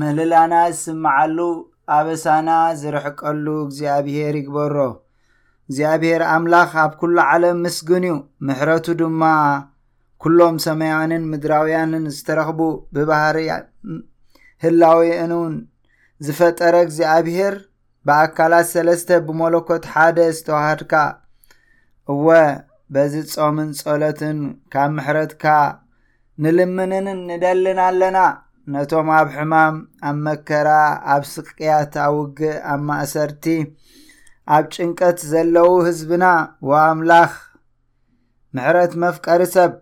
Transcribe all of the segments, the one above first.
ምህልላና ዝስምዓሉ ኣበሳና ዝርሕቀሉ እግዚኣብሄር ይግበሮ እግዚኣብሄር ኣምላኽ ኣብ ኩሉ ዓለም ምስግን እዩ ምሕረቱ ድማ ኩሎም ሰማያውያንን ምድራውያንን ዝተረኽቡ ብባህሪ ህላዌ እውን ዝፈጠረ እግዚኣብሄር ብኣካላት ሰለስተ ብመለኮት ሓደ ዝተዋሃድካ እወ በዚ ጾምን ጸሎትን ካብ ምሕረትካ ንልምንን ንደልን ኣለና ነቶም ኣብ ሕማም ኣብ መከራ ኣብ ስቅያት ኣብ ውግእ ኣብ ማእሰርቲ ኣብ ጭንቀት ዘለዉ ህዝብና ወኣምላኽ ምሕረት መፍቀሪ ሰብ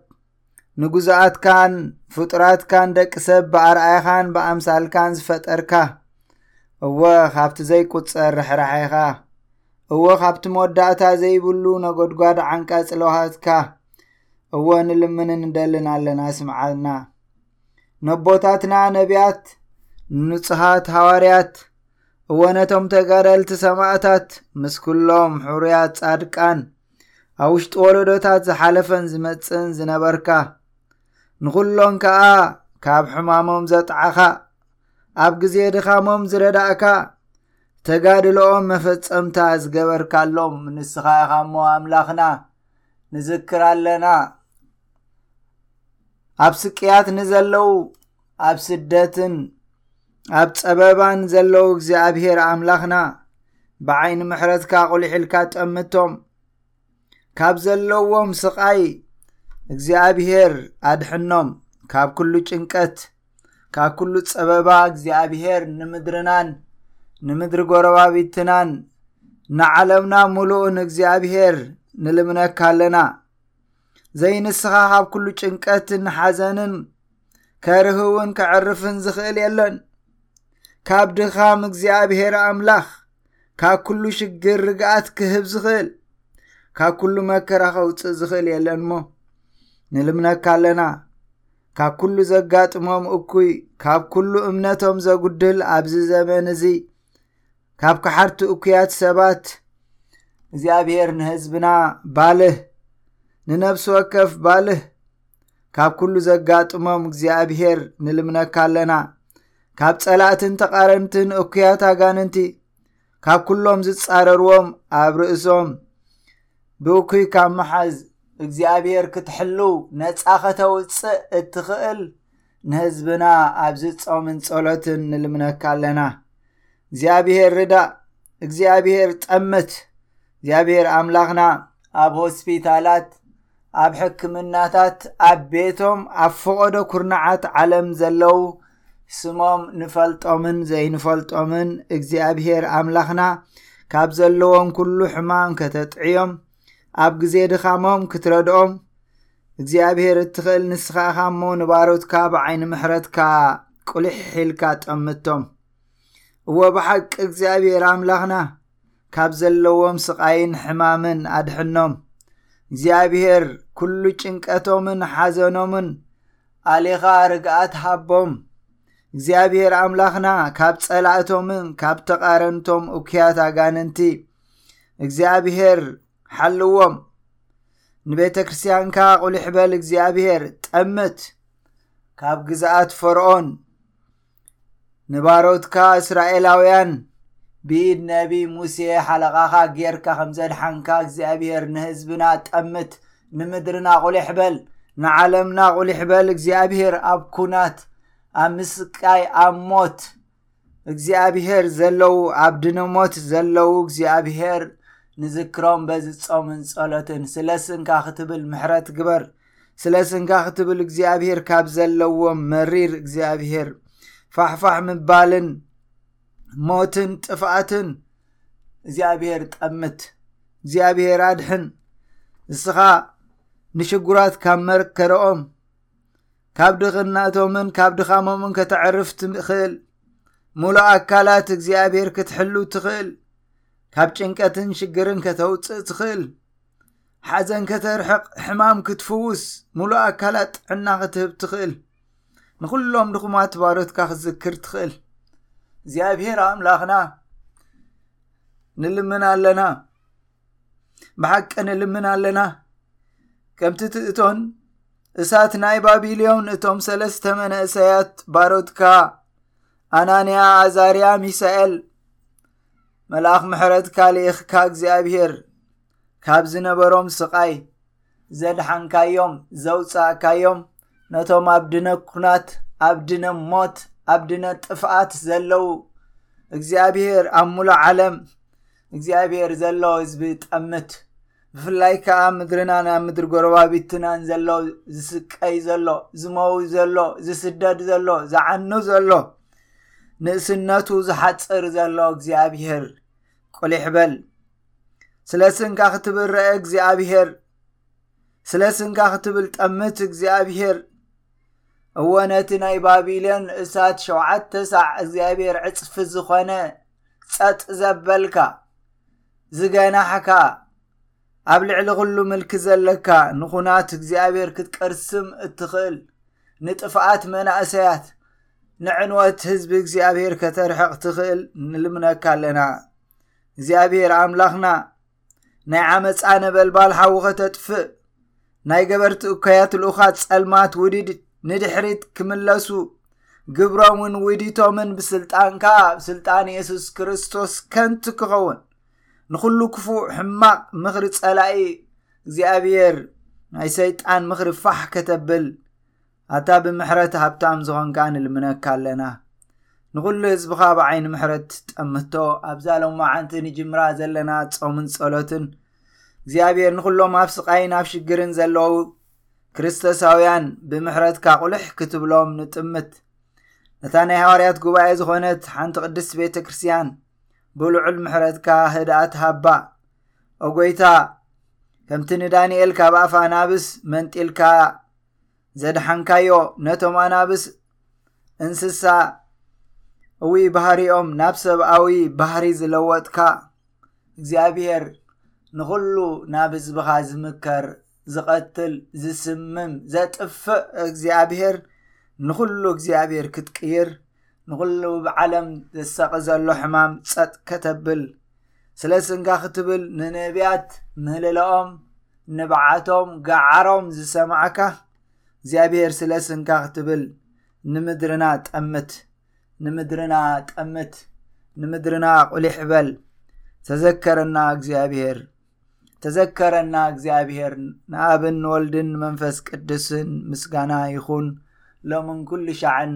ንጉዛኣትካን ፍጡራትካን ደቂ ሰብ ብኣርኣያኻን ብኣምሳልካን ዝፈጠርካ እወ ካብቲ ዘይቁጸር ርሕራሒኻ እወ ካብቲ መወዳእታ ዘይብሉ ነጐድጓድ ዓንቃ ጽለዋሃትካ እወ ንልምን ንደልን ኣለና ስምዓልና ነቦታትና ነቢያት ንጹሃት ሃዋርያት እወ ነቶም ተጋደልቲ ሰማእታት ምስ ኵሎም ሕሩያት ጻድቃን ኣብ ውሽጢ ወለዶታት ዝሓለፈን ዝመጽእን ዝነበርካ ንዅሎም ከኣ ካብ ሕማሞም ዘጥዓኻ ኣብ ግዜ ድኻሞም ዝረዳእካ ተጋድሎኦም መፈጸምታ ዝገበርካሎም ንስኻ ኢኻ እሞ ኣምላኽና ንዝክር ኣለና ኣብ ስቅያት ንዘለዉ ኣብ ስደትን ኣብ ጸበባን ዘለዉ እግዚኣብሔር ኣምላኽና ብዓይኒ ምሕረትካ ቁሊሕልካ ጠምቶም ካብ ዘለዎም ስቓይ እግዚኣብሔር ኣድሕኖም ካብ ኩሉ ጭንቀት ካብ ኩሉ ጸበባ እግዚኣብሔር ንምድርናን ንምድሪ ጎረባቢትናን ንዓለምና ምሉእን እግዚኣብሔር ንልምነካ ኣለና ዘይንስኻ ካብ ኩሉ ጭንቀትን ሓዘንን ከርህውን ከዕርፍን ዝኽእል የለን ካብ ድኻም እግዚኣብሔር ኣምላኽ ካብ ኩሉ ሽግር ርግኣት ክህብ ዝኽእል ካብ ኩሉ መከራ ከውፅእ ዝኽእል የለን እሞ ንልምነካ ኣለና ካብ ኩሉ ዘጋጥሞም እኩይ ካብ ኩሉ እምነቶም ዘጉድል ኣብዚ ዘመን እዚ ካብ ከሓድቲ እኩያት ሰባት እግዚኣብሔር ንህዝብና ባልህ ንነብሲ ወከፍ ባልህ ካብ ኩሉ ዘጋጥሞም እግዚኣብሔር ንልምነካ ኣለና ካብ ጸላእትን ተቓረንትን እኩያት ኣጋንንቲ ካብ ኩሎም ዝጻረርዎም ኣብ ርእሶም ብእኩይ ካብ መሓዝ እግዚኣብሔር ክትሕልው ነጻ ከተውፅእ እትኽእል ንህዝብና ኣብዚ ጾምን ጸሎትን ንልምነካ ኣለና እግዚኣብሄር ርዳእ እግዚኣብሄር ጠምት እግዚኣብሄር ኣምላኽና ኣብ ሆስፒታላት ኣብ ሕክምናታት ኣብ ቤቶም ኣብ ፈቐዶ ኩርናዓት ዓለም ዘለዉ ስሞም ንፈልጦምን ዘይንፈልጦምን እግዚኣብሄር ኣምላኽና ካብ ዘለዎም ኩሉ ሕማም ከተጥዕዮም ኣብ ግዜ ድኻሞም ክትረድኦም እግዚኣብሔር እትኽእል ንስኻ ኢኻ እሞ ንባሮትካ ብዓይኒ ምሕረትካ ቁሊሕ ኢልካ ጠምቶም እወ ብሓቂ እግዚኣብሔር ኣምላኽና ካብ ዘለዎም ስቓይን ሕማምን ኣድሕኖም እግዚኣብሔር ኩሉ ጭንቀቶምን ሓዘኖምን ኣሌኻ ርግኣት ሃቦም እግዚኣብሔር ኣምላኽና ካብ ጸላእቶምን ካብ ተቓረንቶም እኩያት ኣጋንንቲ እግዚኣብሔር ሓልዎም ንቤተ ክርስቲያንካ ቁሊሕ በል እግዚኣብሔር ጠምት ካብ ግዝኣት ፈርዖን ንባሮትካ እስራኤላውያን ብኢድ ነቢ ሙሴ ሓለቓኻ ጌርካ ከም ዘድሓንካ እግዚኣብሔር ንህዝብና ጠምት ንምድርና ቁሊሕ በል ንዓለምና ቁሊሕ በል እግዚኣብሔር ኣብ ኩናት ኣብ ምስቃይ ኣብ ሞት እግዚኣብሔር ዘለዉ ኣብ ድነሞት ዘለዉ እግዚኣብሔር ንዝክሮም በዚ ጾምን ጸሎትን ስለ ስንካ ክትብል ምሕረት ግበር ስለ ስንካ ክትብል እግዚኣብሔር ካብ ዘለዎም መሪር እግዚኣብሔር ፋሕፋሕ ምባልን ሞትን ጥፍኣትን እግዚኣብሔር ጠምት እግዚኣብሔር ኣድሕን ንስኻ ንሽጉራት ካብ መርከረኦም ካብ ድኽነቶምን ካብ ድኻሞምን ከተዕርፍ ትኽእል ሙሉእ ኣካላት እግዚኣብሔር ክትሕሉ ትኽእል ካብ ጭንቀትን ሽግርን ከተውፅእ ትኽእል ሓዘን ከተርሕቕ ሕማም ክትፍውስ ሙሉእ ኣካላት ጥዕና ክትህብ ትኽእል ንዅሎም ድኹማት ባሮትካ ክትዝክር ትኽእል እግዚኣብሔር ኣምላኽና ንልምን ኣለና ብሓቂ ንልምን ኣለና ከምቲ ትእቶን እሳት ናይ ባቢልዮን እቶም ሰለስተ መነእሰያት ባሮትካ ኣናንያ ኣዛርያ ሚሳኤል መልኣኽ ምሕረት ካልእኽካ እግዚኣብሄር ካብ ዝነበሮም ስቓይ ዘድሓንካዮም ዘውፃእካዮም ነቶም ኣብ ድነ ኩናት ኣብ ድነ ሞት ኣብ ድነ ጥፍኣት ዘለው እግዚኣብሄር ኣብ ሙሉእ ዓለም እግዚኣብሔር ዘሎ ህዝቢ ጠምት ብፍላይ ከዓ ምድርናን ኣብ ምድሪ ጎረባቢትናን ዘሎ ዝስቀይ ዘሎ ዝመው ዘሎ ዝስደድ ዘሎ ዝዓኑ ዘሎ ንእስነቱ ዝሓፅር ዘሎ እግዚኣብሔር ቁሊሕ በል ስለ ስንካ ክትብል ረአ እግዚኣብሔር ስለ ስንካ ክትብል ጠምት እግዚኣብሔር እወ ነቲ ናይ ባቢሎን እሳት ሸውዓተ ሳዕ እግዚኣብሔር ዕፅፊ ዝኾነ ጸጥ ዘበልካ ዝገናሕካ ኣብ ልዕሊ ኩሉ ምልኪ ዘለካ ንኹናት እግዚኣብሔር ክትቀርስም እትኽእል ንጥፍኣት መናእሰያት ንዕንወት ህዝቢ እግዚኣብሔር ከተርሕቕ ትኽእል ንልምነካ ኣለና እግዚኣብሔር ኣምላኽና ናይ ዓመፃ ነበልባል ሓዊ ከተጥፍእ ናይ ገበርቲ እኮያት ልኡኻት ጸልማት ውዲድ ንድሕሪት ክምለሱ ግብሮምን ውዲቶምን ብስልጣንካ ኣብ ስልጣን የሱስ ክርስቶስ ከንቱ ክኸውን ንዅሉ ክፉእ ሕማቕ ምኽሪ ጸላኢ እግዚኣብሔር ናይ ሰይጣን ምኽሪ ፋሕ ከተብል ኣታ ብምሕረት ሃብታም ዝኾንካ ንልምነካ ኣለና ንኹሉ ህዝብኻ ብዓይኒ ምሕረት ጠምቶ ኣብዛ ሎማዓንቲ ንጅምራ ዘለና ጾምን ጸሎትን እግዚኣብሔር ንኹሎም ኣብ ስቃይን ኣብ ሽግርን ዘለዉ ክርስቶሳውያን ብምሕረትካ ቁልሕ ክትብሎም ንጥምት ነታ ናይ ሃዋርያት ጉባኤ ዝኾነት ሓንቲ ቅድስት ቤተ ክርስትያን ብልዑል ምሕረትካ ህድኣት ሃባ ኦጎይታ ከምቲ ንዳንኤል ካብ ኣፋ ናብስ መንጢልካ ዘድሓንካዮ ነቶም ኣናብስ እንስሳ እዊ ባህሪኦም ናብ ሰብኣዊ ባህሪ ዝለወጥካ እግዚኣብሔር ንኹሉ ናብ ህዝብኻ ዝምከር ዝቐትል ዝስምም ዘጥፍእ እግዚኣብሔር ንኹሉ እግዚኣብሔር ክትቅይር ንኹሉ ብዓለም ዘሳቒ ዘሎ ሕማም ጸጥ ከተብል ስለ ስንካ ክትብል ንነቢያት ምህልላኦም ንብዓቶም ገዓሮም ዝሰማዕካ እግዚኣብሔር ስለ ስንካ ክትብል ንምድርና ጠምት ንምድርና ጠምት ንምድርና ቁሊሕ በል ተዘከረና እግዚኣብሔር ተዘከረና እግዚኣብሔር ንኣብን ወልድን መንፈስ ቅዱስን ምስጋና ይኹን ሎምን ኩሉ ሻዕን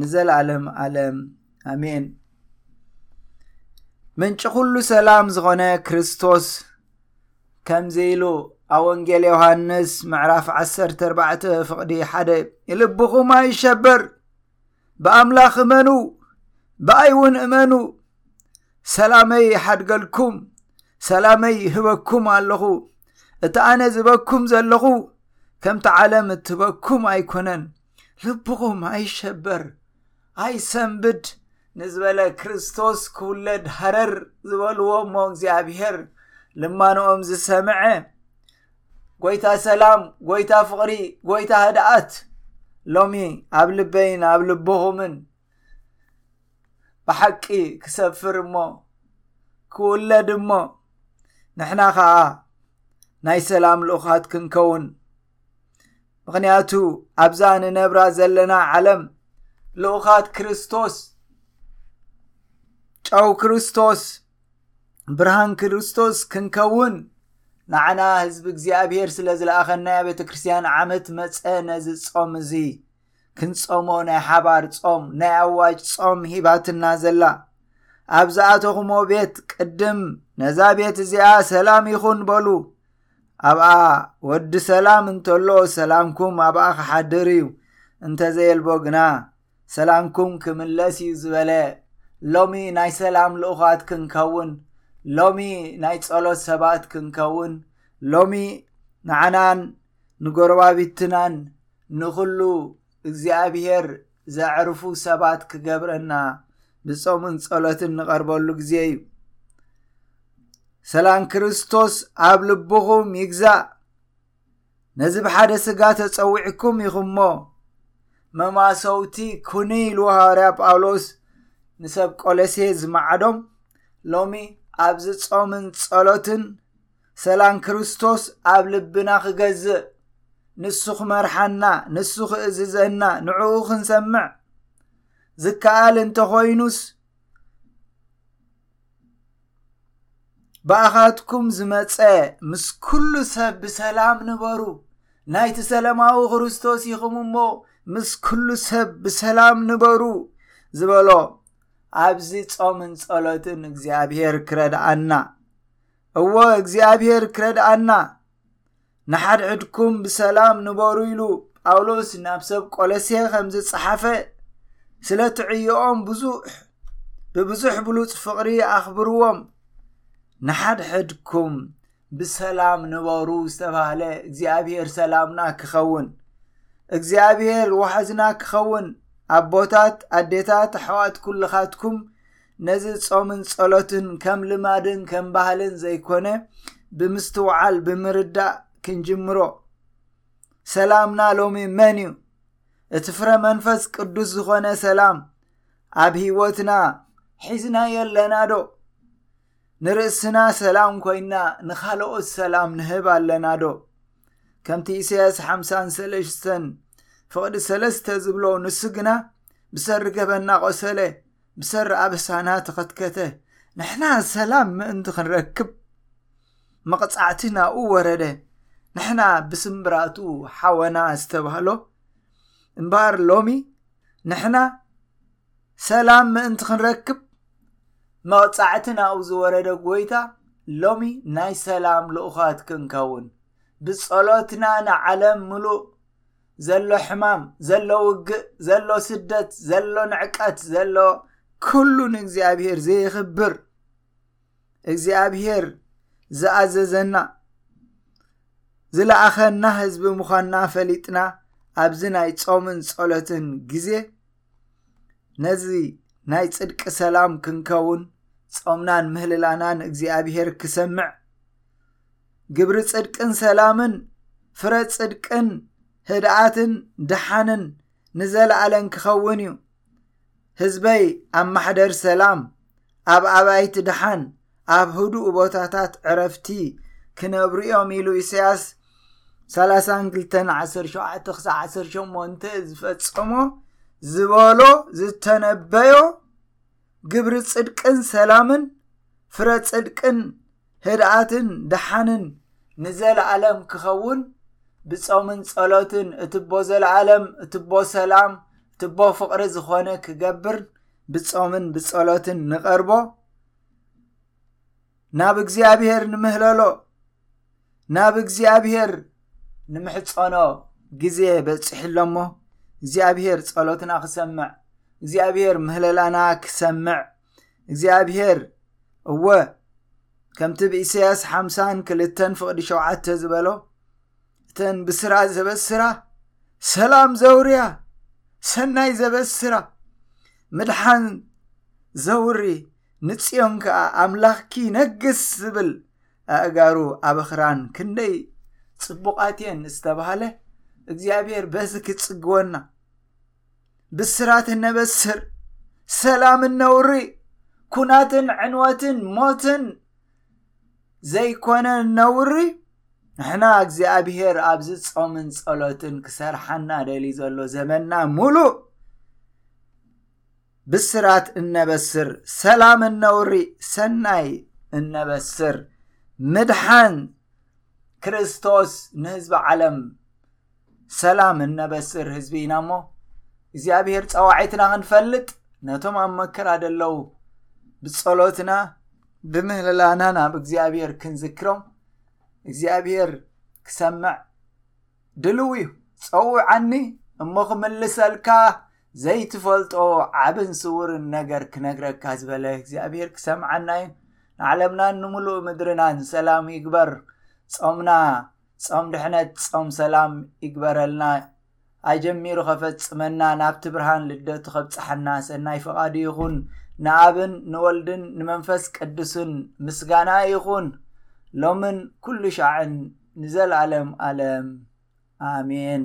ንዘለኣለም ኣለም ኣሜን ምንጪ ኩሉ ሰላም ዝኾነ ክርስቶስ ከምዚ ኢሉ ኣብ ወንጌል ዮሃንስ ምዕራፍ 14 ፍቕዲ ሓደ ልብኹም ኣይሸበር ብኣምላኽ እመኑ ብኣይ እውን እመኑ ሰላመይ ሓድገልኩም ሰላመይ ህበኩም ኣለኹ እቲ ኣነ ዝበኩም ዘለኹ ከምቲ ዓለም እትበኩም ኣይኮነን ልብኹም ኣይሸበር ኣይሰንብድ ንዝበለ ክርስቶስ ክውለድ ሃረር ዝበልዎ እሞ እግዚኣብሄር ልማኖኦም ዝሰምዐ ጎይታ ሰላም ጎይታ ፍቕሪ ጎይታ ህድኣት ሎሚ ኣብ ልበይን ኣብ ልብኹምን ብሓቂ ክሰፍር እሞ ክውለድ እሞ ንሕና ከዓ ናይ ሰላም ልኡኻት ክንከውን ምኽንያቱ ኣብዛ ንነብራ ዘለና ዓለም ልኡኻት ክርስቶስ ጨው ክርስቶስ ብርሃን ክርስቶስ ክንከውን ንዓና ህዝቢ እግዚኣብሄር ስለ ዝለኣኸና ያ ቤተ ክርስትያን ዓመት መፀ ነዚ ጾም እዚ ክንጾሞ ናይ ሓባር ጾም ናይ ኣዋጅ ጾም ሂባትና ዘላ ኣብ ዝኣተኹሞ ቤት ቅድም ነዛ ቤት እዚኣ ሰላም ይኹን በሉ ኣብኣ ወዲ ሰላም እንተሎ ሰላምኩም ኣብኣ ክሓድር እዩ እንተዘየልቦ ግና ሰላምኩም ክምለስ እዩ ዝበለ ሎሚ ናይ ሰላም ልኡኻት ክንከውን ሎሚ ናይ ጸሎት ሰባት ክንከውን ሎሚ ንዓናን ንጎረባቢትናን ንዅሉ እግዚኣብሄር ዘዕርፉ ሰባት ክገብረና ብጾምን ጸሎትን ንቐርበሉ ግዜ እዩ ሰላም ክርስቶስ ኣብ ልብኹም ይግዛእ ነዚ ብሓደ ስጋ ተጸዊዕኩም ኢኹምሞ መማሰውቲ ኩኒ ኢሉ ሃዋርያ ጳውሎስ ንሰብ ቆለሴ ዝመዓዶም ሎሚ ኣብዚ ጾምን ጸሎትን ሰላም ክርስቶስ ኣብ ልብና ክገዝእ ንሱ ክመርሓና ንሱ ክእዝዘና ንዕኡ ክንሰምዕ ዝከኣል እንተኾይኑስ ብኣኻትኩም ዝመጸ ምስ ኩሉ ሰብ ብሰላም ንበሩ ናይቲ ሰለማዊ ክርስቶስ ኢኹም እሞ ምስ ኩሉ ሰብ ብሰላም ንበሩ ዝበሎ ኣብዚ ጾምን ጸሎትን እግዚኣብሄር ክረድኣና እዎ እግዚኣብሄር ክረድኣና ንሓድሕድኩም ብሰላም ንበሩ ኢሉ ጳውሎስ ናብ ሰብ ቆለሴ ከም ዝጸሓፈ ስለ ትዕዮኦም ብዙሕ ብብዙሕ ብሉፅ ፍቕሪ ኣኽብርዎም ንሓድሕድኩም ብሰላም ንበሩ ዝተባህለ እግዚኣብሔር ሰላምና ክኸውን እግዚኣብሔር ዋሕዝና ክኸውን ኣቦታት ኣዴታት ኣሕዋት ኩልኻትኩም ነዚ ጾምን ጸሎትን ከም ልማድን ከም ባህልን ዘይኮነ ብምስትውዓል ብምርዳእ ክንጅምሮ ሰላምና ሎሚ መን እዩ እቲ ፍረ መንፈስ ቅዱስ ዝኾነ ሰላም ኣብ ህይወትና ሒዝና የለና ዶ ንርእስና ሰላም ኮይና ንኻልኦት ሰላም ንህብ ኣለና ዶ ከምቲ ኢሳያስ ሓምሳን ሰለስተን ፍቕዲ ሰለስተ ዝብሎ ንሱ ግና ብሰሪ ገበና ቆሰለ ምሰ ረኣብሳና ተኸትከተ ንሕና ሰላም ምእንቲ ክንረክብ መቕጻዕቲ ናብኡ ወረደ ንሕና ብስምብራቱ ሓወና ዝተባህሎ እምበኣር ሎሚ ንሕና ሰላም ምእንቲ ክንረክብ መቕጻዕቲ ናብኡ ዝወረደ ጎይታ ሎሚ ናይ ሰላም ልኡኻት ክንከውን ብጸሎትና ንዓለም ምሉእ ዘሎ ሕማም ዘሎ ውግእ ዘሎ ስደት ዘሎ ንዕቀት ዘሎ ኩሉ ንእግዚኣብሄር ዘየኽብር እግዚኣብሄር ዝኣዘዘና ዝለኣኸና ህዝቢ ምዃንና ፈሊጥና ኣብዚ ናይ ጾምን ጸሎትን ግዜ ነዚ ናይ ጽድቂ ሰላም ክንከውን ጾምናን ምህልላናን እግዚኣብሄር ክሰምዕ ግብሪ ጽድቅን ሰላምን ፍረ ጽድቅን ህድኣትን ደሓንን ንዘለኣለን ክኸውን እዩ ህዝበይ ኣብ ማሕደር ሰላም ኣብ ኣባይቲ ደሓን ኣብ ህዱእ ቦታታት ዕረፍቲ ክነብሩ እዮም ኢሉ ኢሳያስ 3217 ክሳብ 18 ዝፈጸሞ ዝበሎ ዝተነበዮ ግብሪ ጽድቅን ሰላምን ፍረ ጽድቅን ህድኣትን ደሓንን ንዘለኣለም ክኸውን ብጾምን ጸሎትን እትቦ ዘለኣለም እትቦ ሰላም እትቦ ፍቕሪ ዝኾነ ክገብር ብጾምን ብጸሎትን ንቐርቦ ናብ እግዚኣብሔር ንምህለሎ ናብ እግዚኣብሔር ንምሕፀኖ ግዜ በፂሑ ኣሎ እሞ እግዚኣብሔር ጸሎትና ክሰምዕ እግዚኣብሔር ምህለላና ክሰምዕ እግዚኣብሔር እወ ከምቲ ብኢሳያስ ሓምሳን ክልተን ፍቕዲ ሸውዓተ ዝበሎ እተን ብስራ ዘበስራ ሰላም ዘውርያ ሰናይ ዘበስራ ምድሓን ዘውሪ ንፅዮን ከዓ ኣምላኽኪ ነግስ ዝብል ኣእጋሩ ኣብ ኣኽራን ክንደይ ፅቡቓት እየን ዝተባሃለ እግዚኣብሔር በዚ ክፅግወና ብስራት እነበስር ሰላምን ነውሪ ኩናትን ዕንወትን ሞትን ዘይኮነ ነውሪ ንሕና እግዚኣብሄር ኣብዚ ጾምን ጸሎትን ክሰርሓና ደልዩ ዘሎ ዘመንና ሙሉእ ብስራት እነበስር ሰላም እነውሪ ሰናይ እነበስር ምድሓን ክርስቶስ ንህዝቢ ዓለም ሰላም እነበስር ህዝቢ ኢና እሞ እግዚኣብሄር ጸዋዒትና ክንፈልጥ ነቶም ኣብ መከራ ደለዉ ብጸሎትና ብምህልላና ናብ እግዚኣብሄር ክንዝክሮም እግዚኣብሄር ክሰምዕ ድልው እዩ ጸውዓኒ እሞ ክምልሰልካ ዘይትፈልጦ ዓብን ስውርን ነገር ክነግረካ ዝበለ እግዚኣብሄር ክሰምዓና እዩ ንዓለምናን ንምሉእ ምድርናን ሰላም ይግበር ጾምና ጾም ድሕነት ጾም ሰላም ይግበረልና ኣጀሚሩ ከፈጽመና ናብቲ ብርሃን ልደቱ ከብጽሓና ሰናይ ፍቓዱ ይኹን ንኣብን ንወልድን ንመንፈስ ቅዱስን ምስጋና ይኹን ሎምን ኩሉ ሻዕን ንዘለኣለም ኣለም ኣሜን